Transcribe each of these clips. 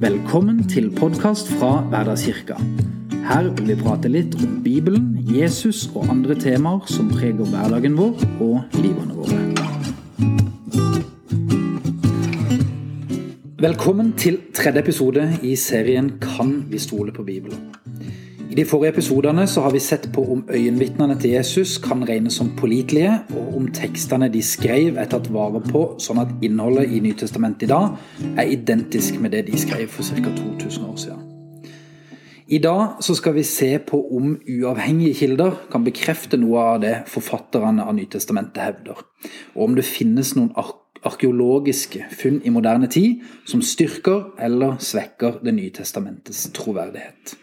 Velkommen til podkast fra Hverdagskirka. Her vil vi prate litt om Bibelen, Jesus og andre temaer som preger hverdagen vår og livene våre. Velkommen til tredje episode i serien Kan vi stole på Bibelen? I de forrige episodene så har vi sett på om øyenvitnene til Jesus kan regnes som pålitelige, og om tekstene de skrev er tatt vare på, sånn at innholdet i Nytestamentet i dag er identisk med det de skrev for ca. 2000 år siden. I dag så skal vi se på om uavhengige kilder kan bekrefte noe av det forfatterne av Nytestamentet hevder, og om det finnes noen arkeologiske funn i moderne tid som styrker eller svekker Det nye testamentets troverdighet.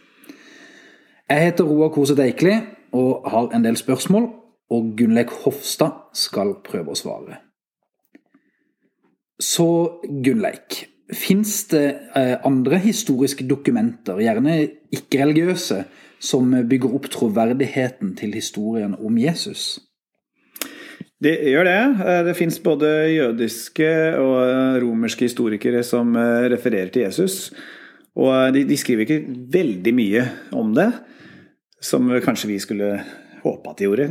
Jeg heter Roar Koset Eikli og har en del spørsmål, og Gunnleik Hofstad skal prøve å svare. Så Gunnleik, fins det eh, andre historiske dokumenter, gjerne ikke-religiøse, som bygger opp troverdigheten til historien om Jesus? Det gjør det. Eh, det fins både jødiske og romerske historikere som eh, refererer til Jesus. Og de, de skriver ikke veldig mye om det. Som kanskje vi skulle håpe at de gjorde.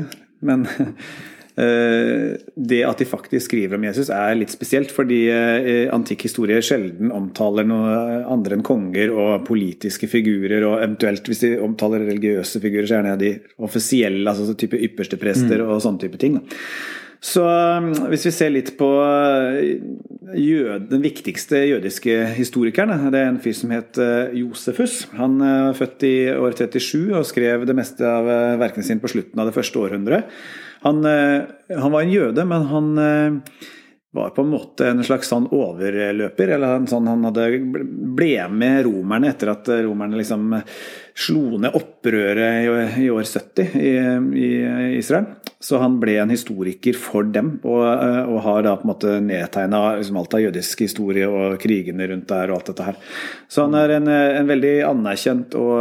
Men eh, det at de faktisk skriver om Jesus er litt spesielt, fordi eh, antikk historie sjelden omtaler noe andre enn konger og politiske figurer, og eventuelt hvis de omtaler religiøse figurer, så er det de offisielle, altså type yppersteprester mm. og sånne type ting. Så um, hvis vi ser litt på jød, den viktigste jødiske historikeren, det er en fyr som het uh, Josefus. Han er uh, født i år 37 og skrev det meste av verkene sine på slutten av det første århundret. Han, han var en jøde, men han var på en måte en slags sånn overløper. eller sånn Han ble med romerne etter at romerne liksom slo ned opprøret i, år 70 i, i, Israel. Så han ble en historiker for dem, og, og har da på en måte nedtegna liksom alt av jødisk historie og krigene rundt der og alt dette her. Så han er en, en veldig anerkjent og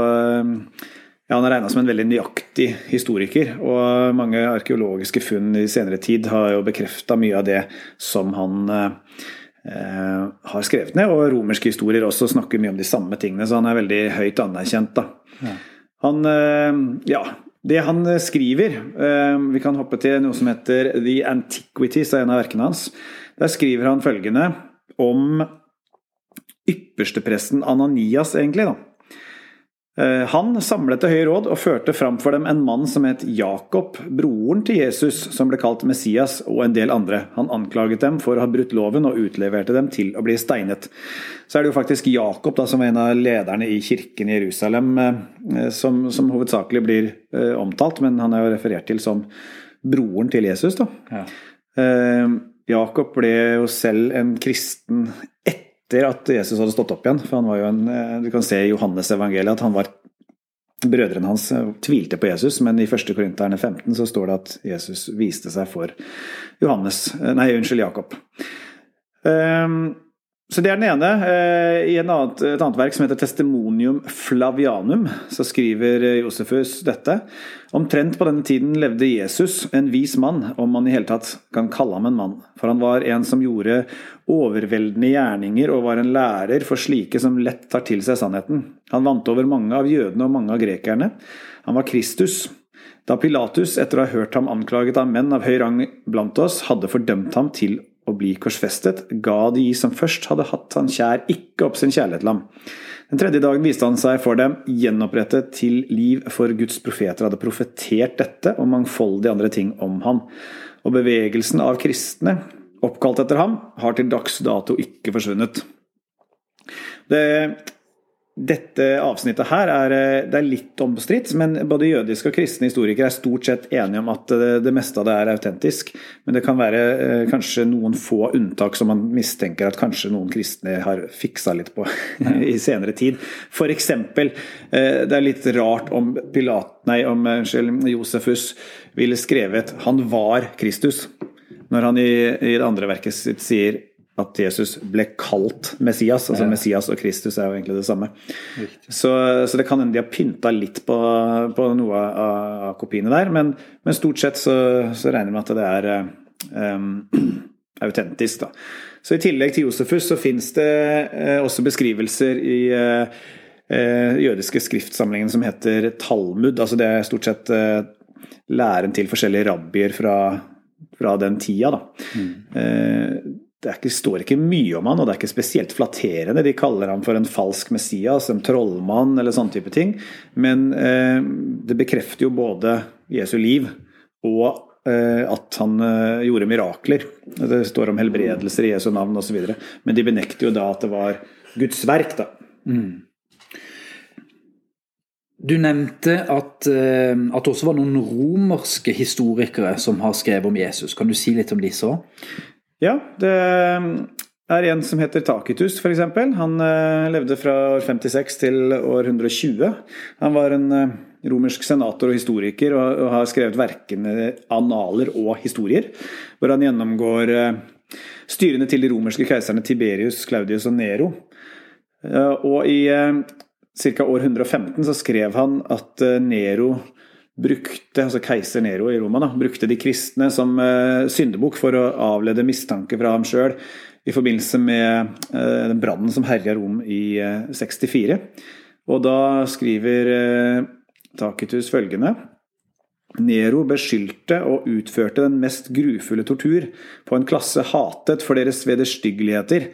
ja, Han er regna som en veldig nøyaktig historiker, og mange arkeologiske funn i senere tid har jo bekrefta mye av det som han eh, har skrevet ned. Og romerske historier også snakker mye om de samme tingene, så han er veldig høyt anerkjent. da. Ja. Han, eh, ja, det han skriver eh, Vi kan hoppe til noe som heter The Antiquities, det er en av verkene hans. Der skriver han følgende om ypperstepresten Ananias, egentlig. da. Eh, han samlet det høye råd og førte fram for dem en mann som het Jakob, broren til Jesus, som ble kalt Messias, og en del andre. Han anklaget dem for å ha brutt loven og utleverte dem til å bli steinet. Så er det jo faktisk Jakob, da, som er en av lederne i kirken i Jerusalem, eh, som, som hovedsakelig blir eh, omtalt, men han er jo referert til som broren til Jesus. da. Ja. Jakob ble jo selv en kristen etter etter at Jesus hadde stått opp igjen. For han var jo en, eh, Du kan se i Johannes evangeliet at han var Brødrene hans eh, tvilte på Jesus, men i 1. Korinterne 15 så står det at Jesus viste seg for Johannes, eh, nei, unnskyld, Jakob. Um, så Det er den ene. Eh, I annet, et annet verk som heter 'Testimonium Flavianum', så skriver Josefus dette. Omtrent på denne tiden levde Jesus, en vis mann, om man i hele tatt kan kalle ham en mann. For han var en som gjorde overveldende gjerninger og var en lærer for slike som lett tar til seg sannheten. Han vant over mange av jødene og mange av grekerne. Han var Kristus. Da Pilatus, etter å ha hørt ham anklaget av menn av høy rang blant oss, hadde fordømt ham til å bli korsfestet, ga de som først hadde hatt han kjær, ikke opp sin kjærlighet til ham. Den tredje dagen viste han seg for dem gjenopprettet til liv, for Guds profeter hadde profetert dette og mangfoldige andre ting om ham. Og bevegelsen av kristne, oppkalt etter ham, har til dags dato ikke forsvunnet. Det dette avsnittet her er, eh, det er litt omstridt, men både jødiske og kristne historikere er stort sett enige om at det, det, meste av det er autentisk. Men det kan være eh, kanskje noen få unntak som man mistenker at kanskje noen kristne har fiksa litt på i senere tid. F.eks. Eh, det er litt rart om, Pilat, nei, om unnskyld, Josefus ville skrevet 'han var Kristus', når han i, i det andre verket sitt sier at Jesus ble kalt Messias. altså. Messias og Kristus er jo egentlig det samme. Så, så, det kan hende de har pynta litt på, på noe av, kopiene der, men, men stort sett så, så, regner vi med at det er um, autentisk. da. Så I tillegg til Josefus så fins det uh, også beskrivelser i uh, eh, jødiske skriftsamlingen som heter Talmud. altså Det er stort sett læren til forskjellige rabbier fra, fra den tida. da. Mm. Det ikke, står ikke mye om han, og det er ikke spesielt flatterende. De kaller ham for en falsk Messias, en trollmann eller sånne type ting. Men eh, det bekrefter jo både Jesu liv og Eh, at han eh, gjorde mirakler. Det står om helbredelser i Jesu navn osv. Men de benekter jo da at det var Guds verk. da. Mm. Du nevnte at, eh, at, det også var noen romerske historikere som har skrevet om Jesus. Kan du si litt om disse òg? Ja, det er en som heter Takitus, f.eks. Han levde fra år 56 til år 120. Han var en romersk senator og historiker, og, har skrevet verkene analer og historier, hvor han gjennomgår eh, styrene til de romerske keiserne Tiberius, Claudius og Nero. Og i ca. år 115 så skrev han at Nero brukte, altså keiser Nero i Roma, da, brukte de kristne som syndebukk for å avlede mistanke fra ham sjøl i forbindelse med den brannen som herja Rom i 64. Og da skriver Tacitus følgende Nero beskyldte og utførte den mest grufulle tortur på en klasse hatet for deres vederstyggeligheter,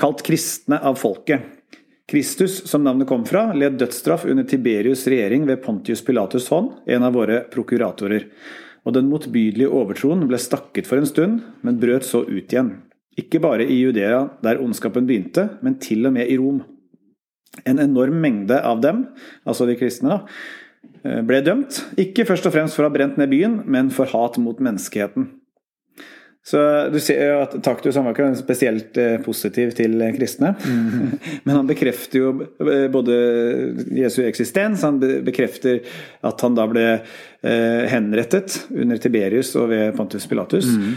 kalt kristne av folket. Kristus, som navnet kom fra, led dødsstraff under Tiberius' regjering ved Pontius Pilatus' hånd, en av våre prokuratorer. Og den motbydelige overtroen ble stakket for en stund, men brøt så ut igjen. Ikke bare i Judea, der ondskapen begynte, men til og med i Rom. En enorm mengde av dem, altså de kristne, da, Eh, ble dømt, ikke først og fremst for å ha brent ned byen, men for hat mot menneskeheten. Så du ser jo at Taktus han var ikke spesielt eh, positiv til kristne. Mm. Men han bekrefter jo eh, både Jesu eksistens, han bekrefter at han da ble henrettet under Tiberius og ved Pontus Pilatus. Mm.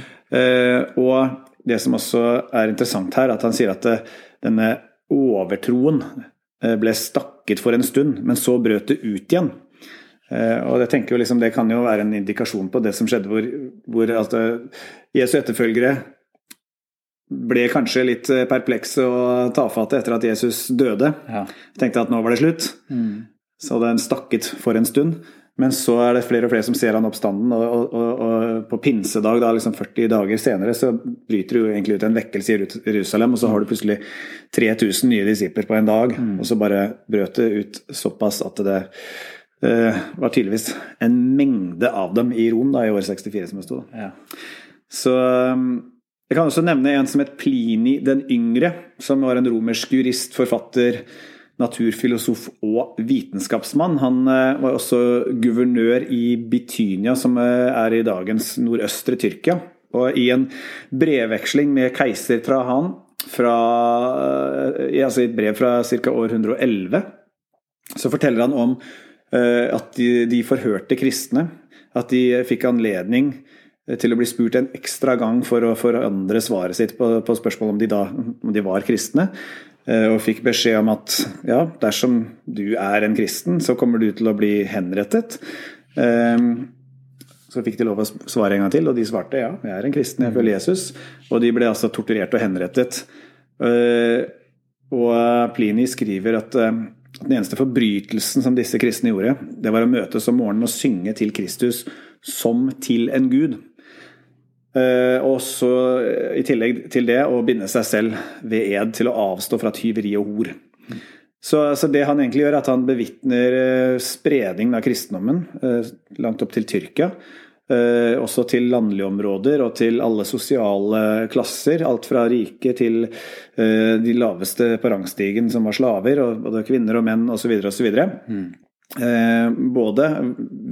Og det som også er interessant her, at han sier at denne overtroen ble stakket for en stund, men så brøt det ut igjen. Eh, og jeg tenker jo liksom Det kan jo være en indikasjon på det som skjedde hvor, hvor altså, Jesu etterfølgere ble kanskje litt eh, perplekse og tafatte etter at Jesus døde. Ja. Tenkte at nå var det slutt. Mm. Så han stakket for en stund. Men så er det flere og flere som ser han oppstanden, og, og, og, og på pinsedag, da, liksom 40 dager senere, så bryter det jo egentlig ut en vekkelse i Jerusalem, og så har du plutselig 3000 nye disipler på en dag, mm. og så bare brøt det ut såpass at det eh, var tydeligvis en mengde av dem i Rom da, i år 64, som det sto. Ja. Så um, Jeg kan også nevne en som het Plini den yngre, som var en romersk jurist, forfatter, naturfilosof og vitenskapsmann. Han eh, var også guvernør i Bitynia, som eh, er i dagens nordøstre Tyrkia. Og i en brevveksling med keiser Trahan, fra, altså i et brev fra ca. år 111, så forteller han om at de, de, forhørte kristne. At de fikk anledning eh, til å bli spurt en ekstra gang for å forandre svaret sitt på, på spørsmålet om de, da, om de var kristne. Eh, og fikk beskjed om at ja, dersom du er en kristen, så kommer du til å bli henrettet. Så fikk de lov å svare en gang til, og de svarte ja, jeg er en kristen, jeg følger Jesus. Og de ble altså torturert og henrettet. Og Plini skriver at den eneste forbrytelsen som disse kristne gjorde, det var å møtes om morgenen og synge til Kristus som til en gud. Eh, og så i tillegg til det å binde seg selv ved ed til å avstå fra tyveri og hor. Så, så, det han egentlig gjør, er at han bevitner eh, spredningen av kristendommen eh, langt opp til Tyrkia. Eh, også til landlige områder og til alle sosiale klasser. Alt fra rike til eh, de laveste på rangstigen som var slaver, og både kvinner og menn osv. osv. Mm. Eh, både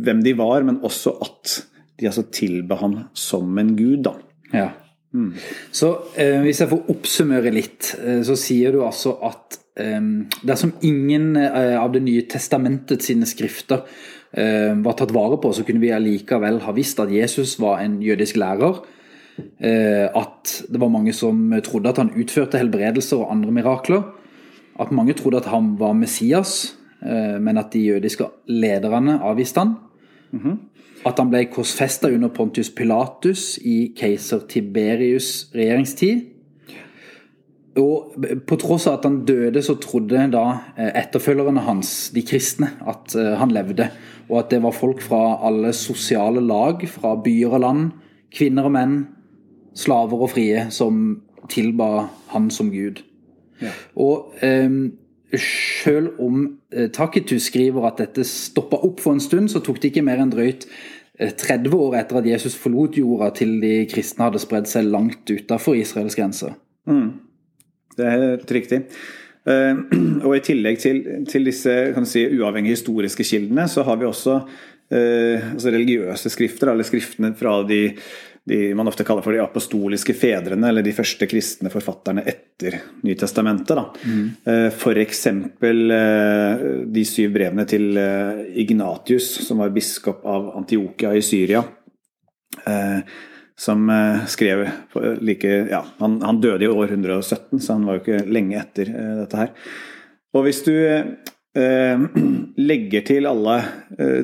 hvem de var, men også at de altså tilba ham som en gud. da. Ja. Mm. Så eh, hvis jeg får oppsummere litt, eh, så sier du altså at eh, dersom ingen av Det nye testamentet sine skrifter Eh, var tatt vare på, så kunne vi allikevel ha visst at Jesus var en jødisk lærer. Eh, at det var mange som trodde at han utførte helbredelser og andre mirakler. At mange trodde at han var Messias, eh, men at de jødiske lederne avviste han. At han ble korsfesta under Pontius Pilatus i keiser Tiberius' regjeringstid. Og på tross av at han døde, så trodde da eh, etterfølgerne hans, de kristne, at eh, han levde. Og at det var folk fra alle sosiale lag, fra byer og land, kvinner og menn, slaver og frie, som tilba han som Gud. Ja. Og eh, selv om eh, Takitus skriver at dette stoppa opp for en stund, så tok det ikke mer enn drøyt 30 år etter at Jesus forlot jorda, til de kristne hadde spredd seg langt utafor Israels grenser. Mm. Det er helt riktig. Uh, og I tillegg til, til disse si, uavhengige historiske kildene, så har vi også uh, altså religiøse skrifter, eller skriftene fra de, de, man ofte kaller for de apostoliske fedrene, eller de første kristne forfatterne etter Nytestamentet. Mm. Uh, F.eks. de syv brevene til Ignatius, som var biskop av Antiokia i Syria. Som eh, skrev like Ja, han, han, døde i år 117, så han var jo ikke lenge etter dette her. Og hvis du legger til alle uh,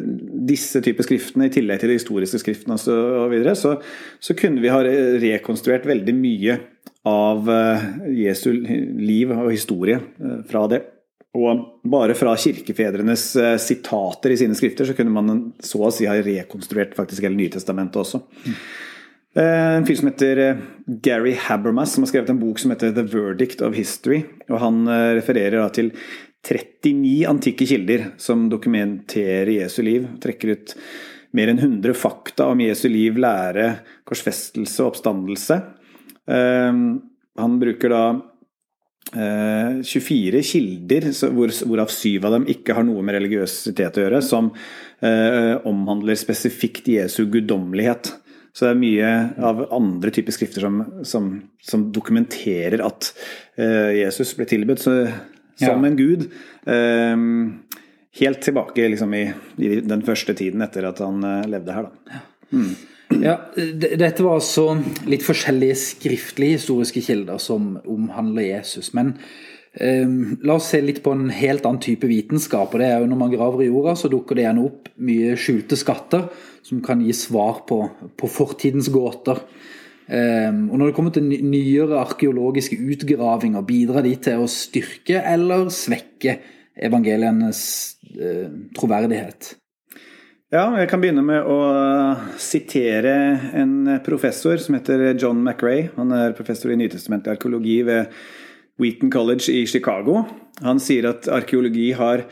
disse typer skriftene i tillegg til de historiske skriftene osv., så, så, så, kunne vi ha rekonstruert veldig mye av Jesu liv og historie fra det. Og bare fra kirkefedrenes sitater i sine skrifter så kunne man så å si ha rekonstruert faktisk hele Nytestamentet også. Eh, en fyr som heter eh, Gary Habermas, som har skrevet en bok som heter 'The Verdict of History'. og Han eh, refererer til 39 antikke kilder som dokumenterer Jesu liv. Trekker ut mer enn 100 fakta om Jesu liv, lære, korsfestelse og oppstandelse. Han bruker da 24 kilder, hvorav syv av dem ikke har noe med religiøsitet å gjøre, som omhandler spesifikt Jesu guddommelighet. Så det er mye av andre typer skrifter som, som, som dokumenterer at uh, Jesus ble tilbudt som ja. en gud. Uh, helt tilbake liksom, i, i, den første tiden etter at han uh, levde her. Da. Mm. Ja, Dette var altså litt forskjellige skriftlige historiske kilder som omhandler Jesus. Men Um, la oss se litt på en helt annen type vitenskap. og det er jo Når man graver i jorda, så dukker det gjerne opp mye skjulte skatter som kan gi svar på, på fortidens gåter. Um, og Når det kommer til nyere arkeologiske utgravinger, bidrar de til å styrke eller svekke evangelienes uh, troverdighet? Ja, jeg kan begynne med å sitere en professor som heter John McRae. Han er professor i nytestamentlig arkeologi ved Wheaton College i Chicago. Han sier at arkeologi har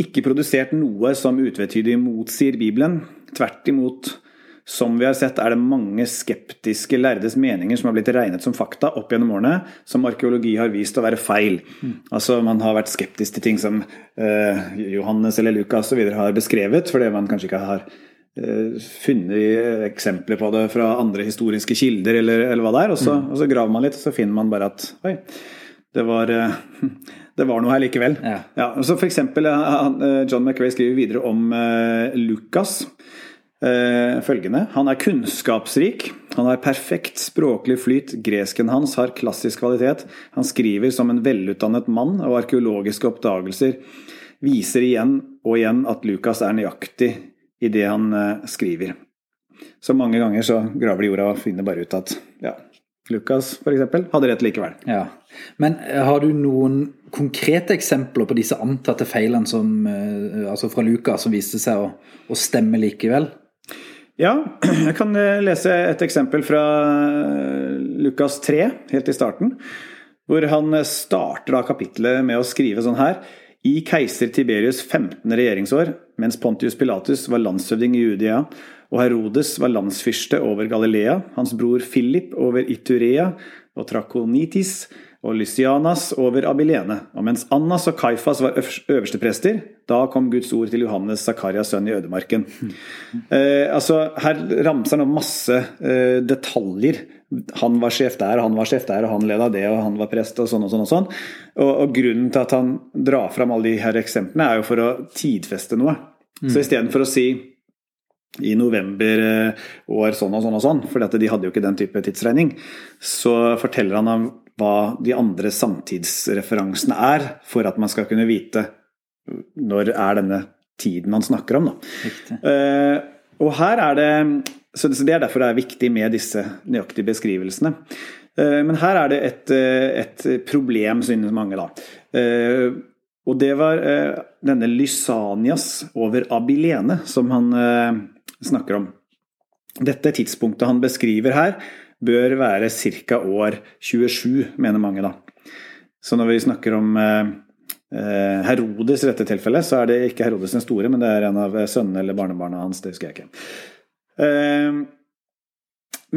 ikke produsert noe som utvetydig motsier Bibelen. Tvert imot, som vi har sett, er det mange skeptiske lærdes meninger som har blitt regnet som fakta opp gjennom årene, som arkeologi har vist å være feil. Mm. Altså Man har vært skeptisk til ting som uh, Johannes eller Lukas osv. har beskrevet, fordi man kanskje ikke har uh, funnet eksempler på det fra andre historiske kilder, eller, eller hva det er. Og så, mm. og så graver man litt, og så finner man bare at oi, det var, eh, det var noe her likevel. Ja. Ja, så for eksempel, eh, eh, John McRae skriver videre om Lukas. Følgende. Han er kunnskapsrik. Han har perfekt språklig flyt. Gresken hans har klassisk kvalitet. Han skriver som en velutdannet mann, og arkeologiske oppdagelser viser igjen og igjen at Lukas er nøyaktig i det han skriver. Så mange ganger så graver de jorda og finner bare ut at ja, Lukas f.eks. hadde rett likevel. Ja. Men eh, har du noen konkrete eksempler på disse antatte feilene som, eh, altså fra Lukas som viste seg å, å, stemme likevel? Ja, jeg kan eh, lese et eksempel fra Lukas 3, helt i starten. Hvor han starter da kapittelet med å skrive sånn her. I keiser Tiberius' 15. regjeringsår, mens Pontius Pilatus var landshøvding i Judea, og Herodes var landsfyrste over Galilea, hans bror Philip over Iturea og Trakonitis og Lysianas over Abilene. Og mens Annas og Kaifas var øverste prester, da kom Guds ord til Johannes, Zakarias sønn i ødemarken. Eh, altså, her ramser han opp masse eh, detaljer. Han var sjef der, han var sjef der, og han leda det, og han var prest, og sånn og sånn. Og sånn. Og, og grunnen til at han drar fram alle de her eksemplene, er jo for å tidfeste noe. Mm. Så istedenfor å si i november eh, år sånn og sånn og sånn, for de hadde jo ikke den type tidsregning. Så forteller han om hva de andre samtidsreferansene er, for at man skal kunne vite når er denne tiden han snakker om. Uh, og her er det så Det er derfor det er viktig med disse nøyaktige beskrivelsene. Uh, men her er det et, et problem, synes mange. da. Uh, og det var denne Lysanias over Abilene som han snakker om. Dette tidspunktet han beskriver her, bør være ca. år 27, mener mange. da. Så når vi snakker om Eh, Herodes i dette tilfellet, så er det ikke Herodes den store, men det er en av sønnene eller barnebarna hans. Det husker jeg ikke. Eh,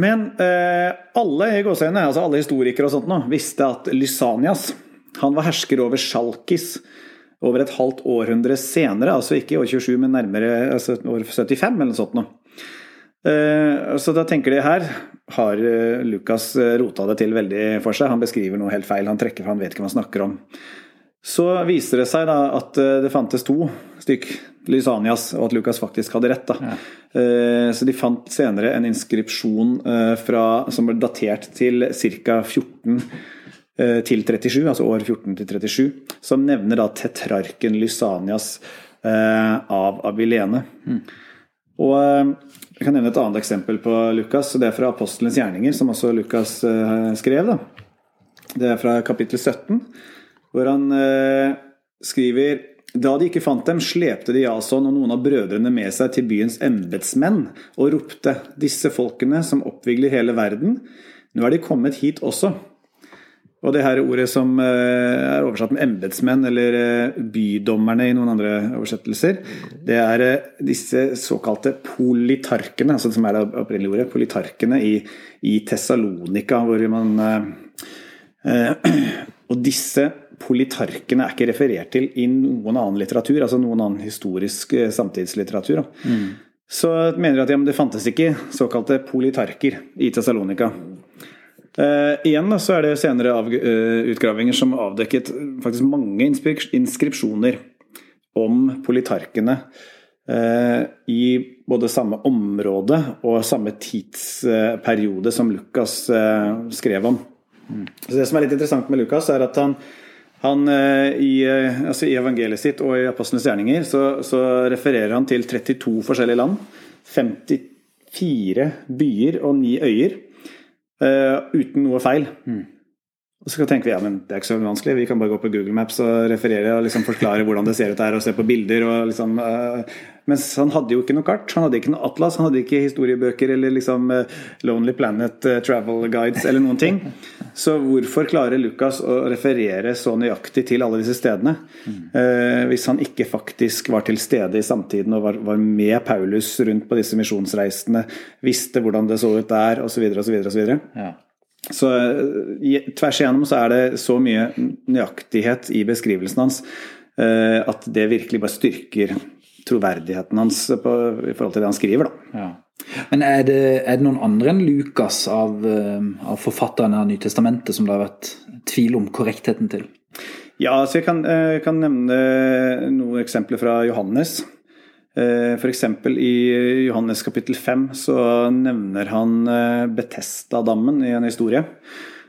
men eh, alle altså alle historikere og sånt nå, visste at Lysanias han var hersker over Sjalkis over et halvt århundre senere, altså ikke i år 27, men nærmere altså år 75 eller noe sånt noe. Så da tenker de her har Lukas rota det til veldig for seg. Han beskriver noe helt feil. Han trekker fra, han vet ikke hva han snakker om. Så viser det seg da at eh, det fantes to stykk Lysanias, og at Lukas faktisk hadde rett. Ja. Eh, så de fant senere en inskripsjon eh, fra, som ble datert til ca. 14 til 37, altså år 14 til 37, som nevner da tetrarken Lysanias av Abilene. Mm. Og jeg kan nevne et annet eksempel på Lukas, det er fra Apostelens gjerninger, som også Lukas skrev. da. Det er fra kapittel 17 hvor han eh, skriver da de ikke fant dem, slepte de Jason og noen av brødrene med seg til byens embetsmenn og ropte:" Disse folkene som oppvigler hele verden, nå er de kommet hit også. Og det her ordet som eh, er oversatt med embetsmenn, eller eh, bydommerne i noen andre oversettelser, det er eh, disse såkalte politarkene, altså som er det opprinnelige ordet, politarkene i, i Tessalonika, hvor man Og disse politarkene er ikke referert til i noen annen litteratur, altså noen annen historisk samtidslitteratur. Mm. Så mener de at ja, det fantes ikke såkalte politarker i Tessalonika. Uh, igjen så er det senere av, uh, utgravinger som avdekket faktisk mange inskripsjoner om politarkene uh, i både samme område og samme tidsperiode som Lukas skrev om. Mm. Så Det som er litt interessant med Lukas, er at han han, eh, i, eh, altså I evangeliet sitt og i apostlenes gjerninger så, så, refererer han til 32 forskjellige land. 54 byer og 9 øyer. Uh, uten noe feil. Mm. Og så tenker vi ja, men det er ikke så vanskelig, vi kan bare gå på Google Maps og referere og liksom forklare hvordan det ser ut der, og se på bilder. og liksom, uh, Mens han hadde jo ikke noe kart, han hadde ikke noe atlas, han hadde ikke historiebøker eller liksom uh, Lonely Planet uh, Travel Guides eller noen ting. Så hvorfor klarer Lukas å referere så nøyaktig til alle disse stedene? hvis han ikke faktisk var til stede i samtiden og var, var med Paulus rundt på disse misjonsreisene, visste hvordan det så ut der, osv., osv., osv. Så eh, tvers igjennom så er det så mye nøyaktighet i beskrivelsen hans eh, at det virkelig bare styrker troverdigheten hans på, i forhold til det han skriver. Da. Ja. Men er det, er det, noen andre enn Lukas av, eh, av forfatterne av Nytestamentet som det har vært tvil om korrektheten til? Ja, så jeg kan, kan nevne noen eksempler fra Johannes. Eh, F.eks. i Johannes kapittel 5 så nevner han eh, Betesta-dammen i en historie.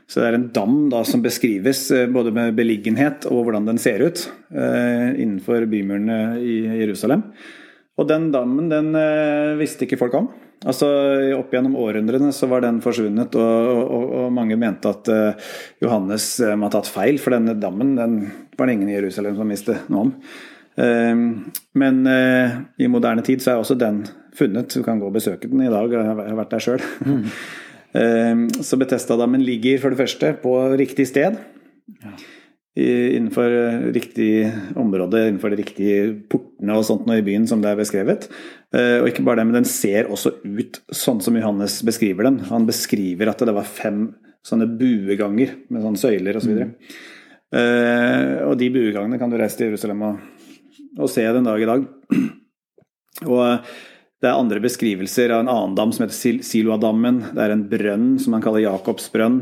Så det er en dam da som beskrives eh, både med beliggenhet og hvordan den ser ut innenfor bymurene i Jerusalem. Og den dammen den visste ikke folk om. Altså Opp gjennom århundrene så var den forsvunnet, og, og, og mange mente at Johannes må ha tatt feil, for denne dammen den var det ingen i Jerusalem som visste noe om. Ehm, men eh, i moderne tid så er også den funnet. Du kan gå og besøke den i dag, jeg har vært der sjøl. Mm. Ehm, så Betestadammen ligger for det første på riktig sted. Ja. Innenfor riktig område, innenfor de riktige portene og sånt i byen som det er beskrevet. Eh, og ikke bare det, men den ser også ut sånn som Johannes beskriver den. Han beskriver at det var fem sånne bueganger med sånne søyler osv. Og, så mm. og de buegangene kan du reise til Jerusalem og å se den dag i dag. Og eh, det er andre beskrivelser av en annen dam som heter Siloadammen. Det er en brønn som man kaller Jakobsbrønn.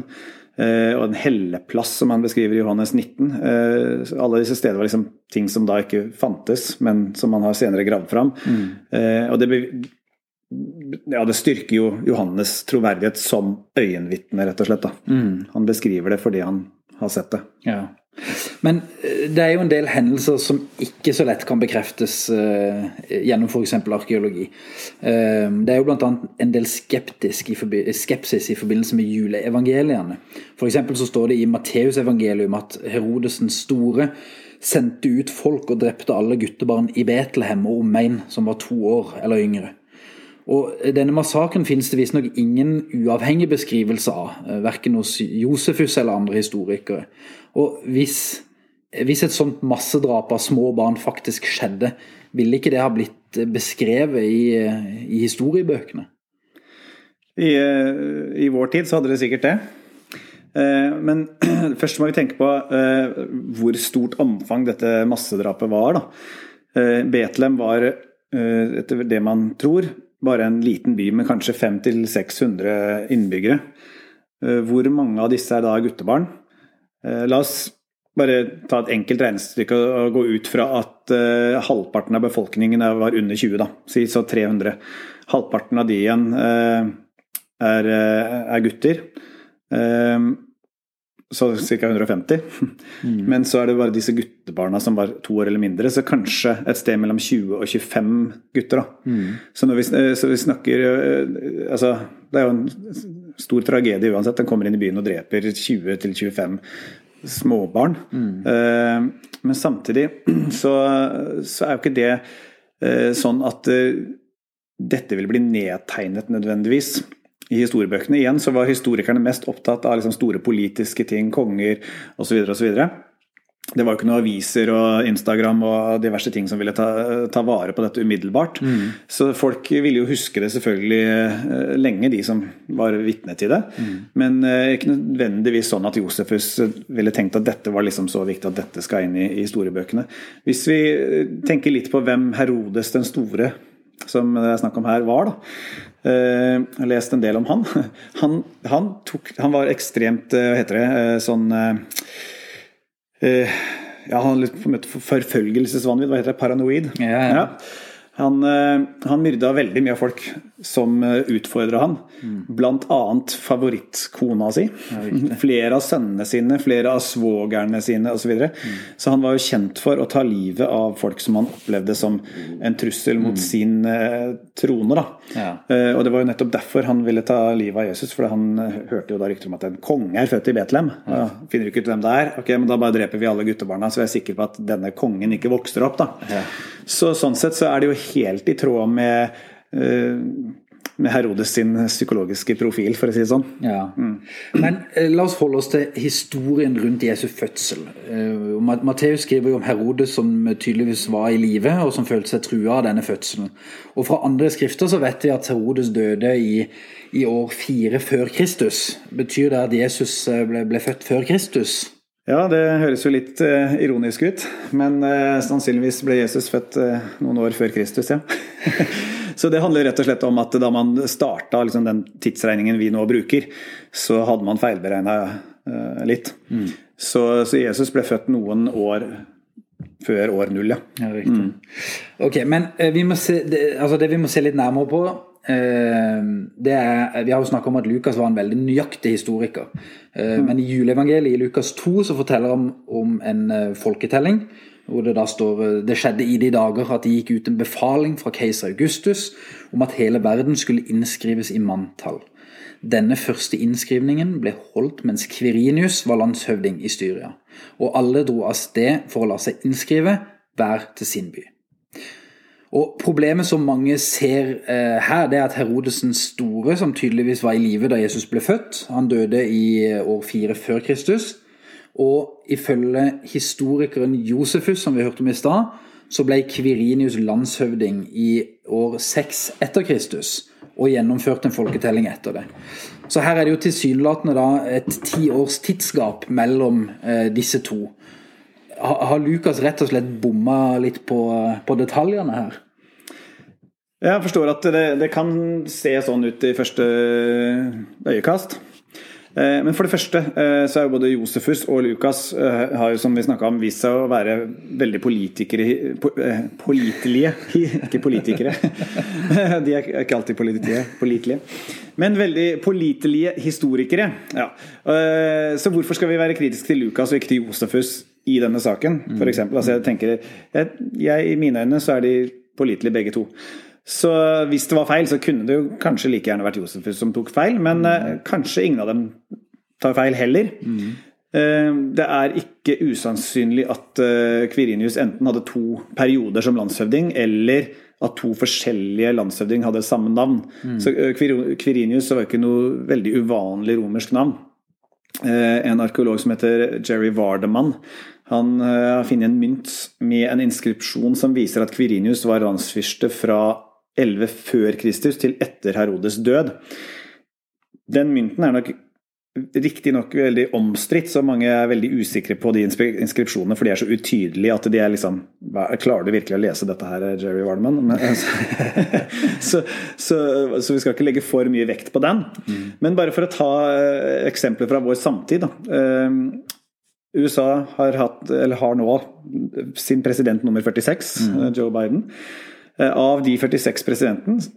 Eh, og en helleplass som han beskriver i Johannes 19. Eh, alle disse stedene var liksom ting som da ikke fantes, men som man har senere gravd fram. Mm. og det, ja, det styrker jo Johannes' troverdighet som øyenvitne, rett og slett. Mm. Han beskriver det fordi han har sett det. Ja. Men eh, det er jo en del hendelser som ikke så lett kan bekreftes uh, gjennom f.eks. arkeologi. Uh, det er jo bl.a. en del i skepsis i forbindelse med juleevangeliene. F.eks. så står det i Matteusevangelium at Herodes den store sendte ut folk og drepte alle guttebarn i Betlehem og omegn som var to år eller yngre. Og Denne massakren finnes det visstnok ingen uavhengig beskrivelse av, verken hos Josefus eller andre historikere. Og hvis, hvis et sånt massedrap av små barn faktisk skjedde, ville ikke det ha blitt beskrevet i, i historiebøkene? I, I, vår tid så hadde det sikkert det. Eh, men først må vi tenke på eh, hvor stort omfang dette massedrapet var. Da. Eh, Betlehem var, etter det man tror, bare en liten by med kanskje 500-600 innbyggere. Hvor mange av disse er da guttebarn? Eh, la oss bare ta et enkelt regnestykke og gå ut fra at uh, halvparten av befolkningen var under 20, da. Si så 300. Halvparten av de igjen er, er, gutter. Så ca. 150. Mm. Men så er det bare disse guttebarna som var to år eller mindre, så kanskje et sted mellom 20 og 25 gutter. da. Mm. Så når vi, så vi snakker Altså, det er jo en stor tragedie uansett. Den kommer inn i byen og dreper 20-25 småbarn. Mm. Uh, men samtidig så, så, er jo ikke det sånn at dette vil bli nedtegnet nødvendigvis i historiebøkene. Igjen så var historikerne mest opptatt av liksom store politiske ting, konger osv. osv det var jo ikke noen aviser og Instagram og diverse ting som ville ta, ta vare på dette umiddelbart. Mm. Så folk ville jo huske det selvfølgelig uh, lenge, de som var vitne til det. Mm. Men uh, ikke nødvendigvis sånn at Josefus ville tenkt at dette var liksom så viktig at dette skal inn i, i historiebøkene. Hvis vi tenker litt på hvem Herodes den store, som det er snakk om her, var, da. Uh, jeg har lest en del om han. Han, han, tok, han var ekstremt, hva heter det, sånn Eh, ja, han møtte forfølgelsesvanvidd, hva heter det, paranoid. Ja, ja. ja. Han, eh, han myrda veldig mye av folk som eh, utfordra han. Mm. Blant annet favorittkona si. Ja, flere av sønnene sine, flere av svogerne sine osv. Så, videre. mm. så han var jo kjent for å ta livet av folk som han opplevde som en trussel mot mm. sin eh, trone. Da. Ja. Eh, og det var jo nettopp derfor han ville ta livet av Jesus, for han eh, hørte jo da rykter om at en konge er født i Betlehem. Ja. Finner ikke ut hvem det er, ok, men da bare dreper vi alle guttebarna, så jeg er sikker på at denne kongen ikke vokser opp. da. Så sånn sett så er det jo helt i tråd med uh, med Herodes sin psykologiske profil, for å si det sånn. Ja. Mm. Men eh, la oss holde oss til historien rundt Jesu fødsel. Eh, Matteus skriver jo om Herodes som tydeligvis var i live, og som følte seg trua av denne fødselen. Og fra andre skrifter så vet vi at Herodes døde i, i år fire før Kristus. Betyr det at Jesus ble, ble født før Kristus? Ja, det høres jo litt eh, ironisk ut, men eh, sannsynligvis ble Jesus født eh, noen år før Kristus, ja. så det handler rett og slett om at da man starta liksom, den tidsregningen vi nå bruker, så hadde man feilberegna litt. Mm. Så, så, Jesus ble født noen år før år null, ja. ja riktig. Mm. Ok, men vi se, det, altså det vi må se litt nærmere på er, vi har jo snakka om at Lukas var en veldig nøyaktig historiker. Ehm, mm. Men i juleevangeliet i Lukas 2 så forteller han om en eh, folketelling. Hvor det da står eh, Det skjedde i de dager at det gikk ut en befaling fra keiser Augustus om at hele verden skulle innskrives i manntall. Denne første innskrivningen ble holdt mens Kvirinius var landshøvding i Styria. Og alle dro av sted for å la seg innskrive, hver til sin by. Og Problemet som mange ser eh, her, det er at Herodesen store, som tydeligvis var i live da Jesus ble født, han døde i eh, år fire før Kristus. Og ifølge historikeren Josefus, som vi hørte om i stad, så ble Kvirinius landshøvding i år seks etter Kristus og gjennomførte en folketelling etter det. Så her er det jo tilsynelatende et ti års tidsgap mellom eh, disse to. Har Lukas rett og slett bomma litt på, på, detaljene her? Jeg forstår at det, det, kan se sånn ut i første øyekast. Eh, men for det første eh, så er jo både Josefus og Lukas eh, har jo som vi om vist seg å være veldig politikere Pålitelige. Ikke politikere. De er ikke alltid pålitelige. Men veldig pålitelige historikere. Ja. Så hvorfor skal vi være kritiske til Lukas og ikke til Josefus i denne saken? For eksempel, altså jeg tenker, jeg, jeg, I mine øyne så er de pålitelige begge to. Så hvis det var feil, så kunne det jo kanskje like gjerne vært Josefus som tok feil, men mm. kanskje ingen av dem tar feil heller. Mm. Det er ikke usannsynlig at Kvirinius enten hadde to perioder som landshøvding, eller at to forskjellige landshøvding hadde samme navn. Mm. Så Kvirinius var ikke noe veldig uvanlig romersk navn. En arkeolog som heter Jerry Vardemann, han har funnet en mynt med en inskripsjon som viser at Kvirinius var landsfyrste fra 11 før Kristus til etter Herodes død. Den mynten er nok riktignok veldig omstridt, så mange er veldig usikre på de inskripsjonene, for de er så utydelige at de er liksom Klarer du virkelig å lese dette her, Jerry Wardeman? så, så, så, vi skal ikke legge for mye vekt på den. Mm. Men bare for å ta eh, eksempler fra vår samtid. Da. Eh, USA har, hatt, har nå sin president nummer 46, mm. Joe Biden. Eh, av de 46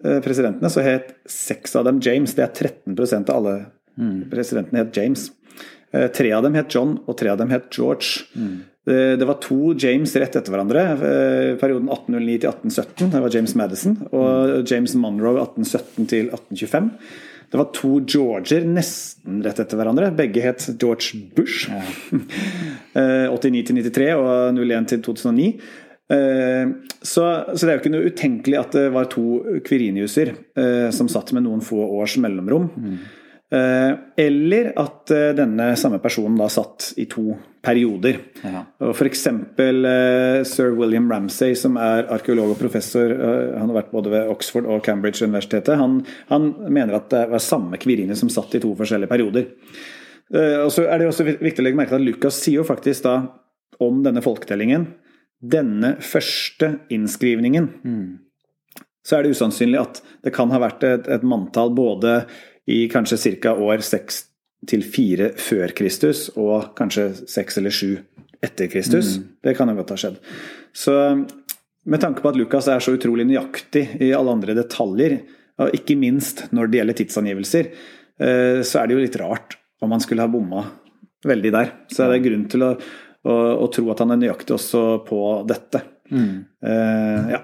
eh, presidentene så het seks av dem James. Det er 13% av alle mm. presidentene het James. Eh, tre av dem het John, og tre av dem het George. Mm. Det var to James rett etter hverandre. Perioden 1809 til 1817. Det var James Madison. Og James Monroe 1817 til 1825. Det var to Georger nesten rett etter hverandre. Begge het George Bush. Ja. 89 til 93 og 01 til 2009. Eh, så, så, det er jo ikke noe utenkelig at det var to Kviriniuser eh, som satt med noen få års mellomrom. Mm. Eller at denne samme personen da satt i to perioder. Ja. F.eks. sir William Ramsay, som er arkeolog og professor, han har vært både ved Oxford og Cambridge-universitetet, han, han, mener at det var samme Kvirinius som satt i to forskjellige perioder. Og så er det også viktig å legge merke til at Lucas sier jo faktisk da om denne folketellingen denne første innskrivningen, mm. så er det usannsynlig at det kan ha vært et, et manntall både i kanskje ca. år 6 til 4 før Kristus og kanskje 6 eller 7 etter Kristus. Mm. Det kan jo godt ha skjedd. Så med tanke på at Lukas er så utrolig nøyaktig i alle andre detaljer, og ikke minst når det gjelder tidsangivelser, eh, så er det jo litt rart om han skulle ha bomma veldig der. Så er det grunn til å og, og tro at han er nøyaktig også på dette. Mm. Uh, ja.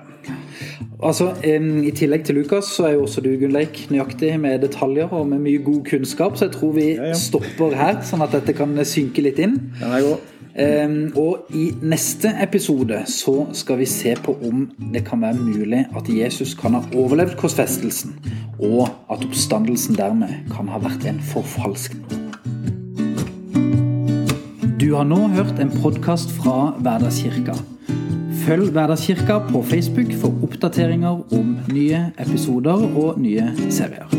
Altså, I tillegg til Lukas så er jo også du Gunnleik, nøyaktig med detaljer og med mye god kunnskap, så jeg tror vi ja, ja. stopper her, sånn at dette kan synke litt inn. Er. Um, og i neste episode så skal vi se på om det kan være mulig at Jesus kan ha overlevd korsfestelsen, og at oppstandelsen dermed kan ha vært en forfalskning. Du har nå hørt en podkast fra Hverdagskirka. Følg Hverdagskirka på Facebook for oppdateringer om nye episoder og nye serier.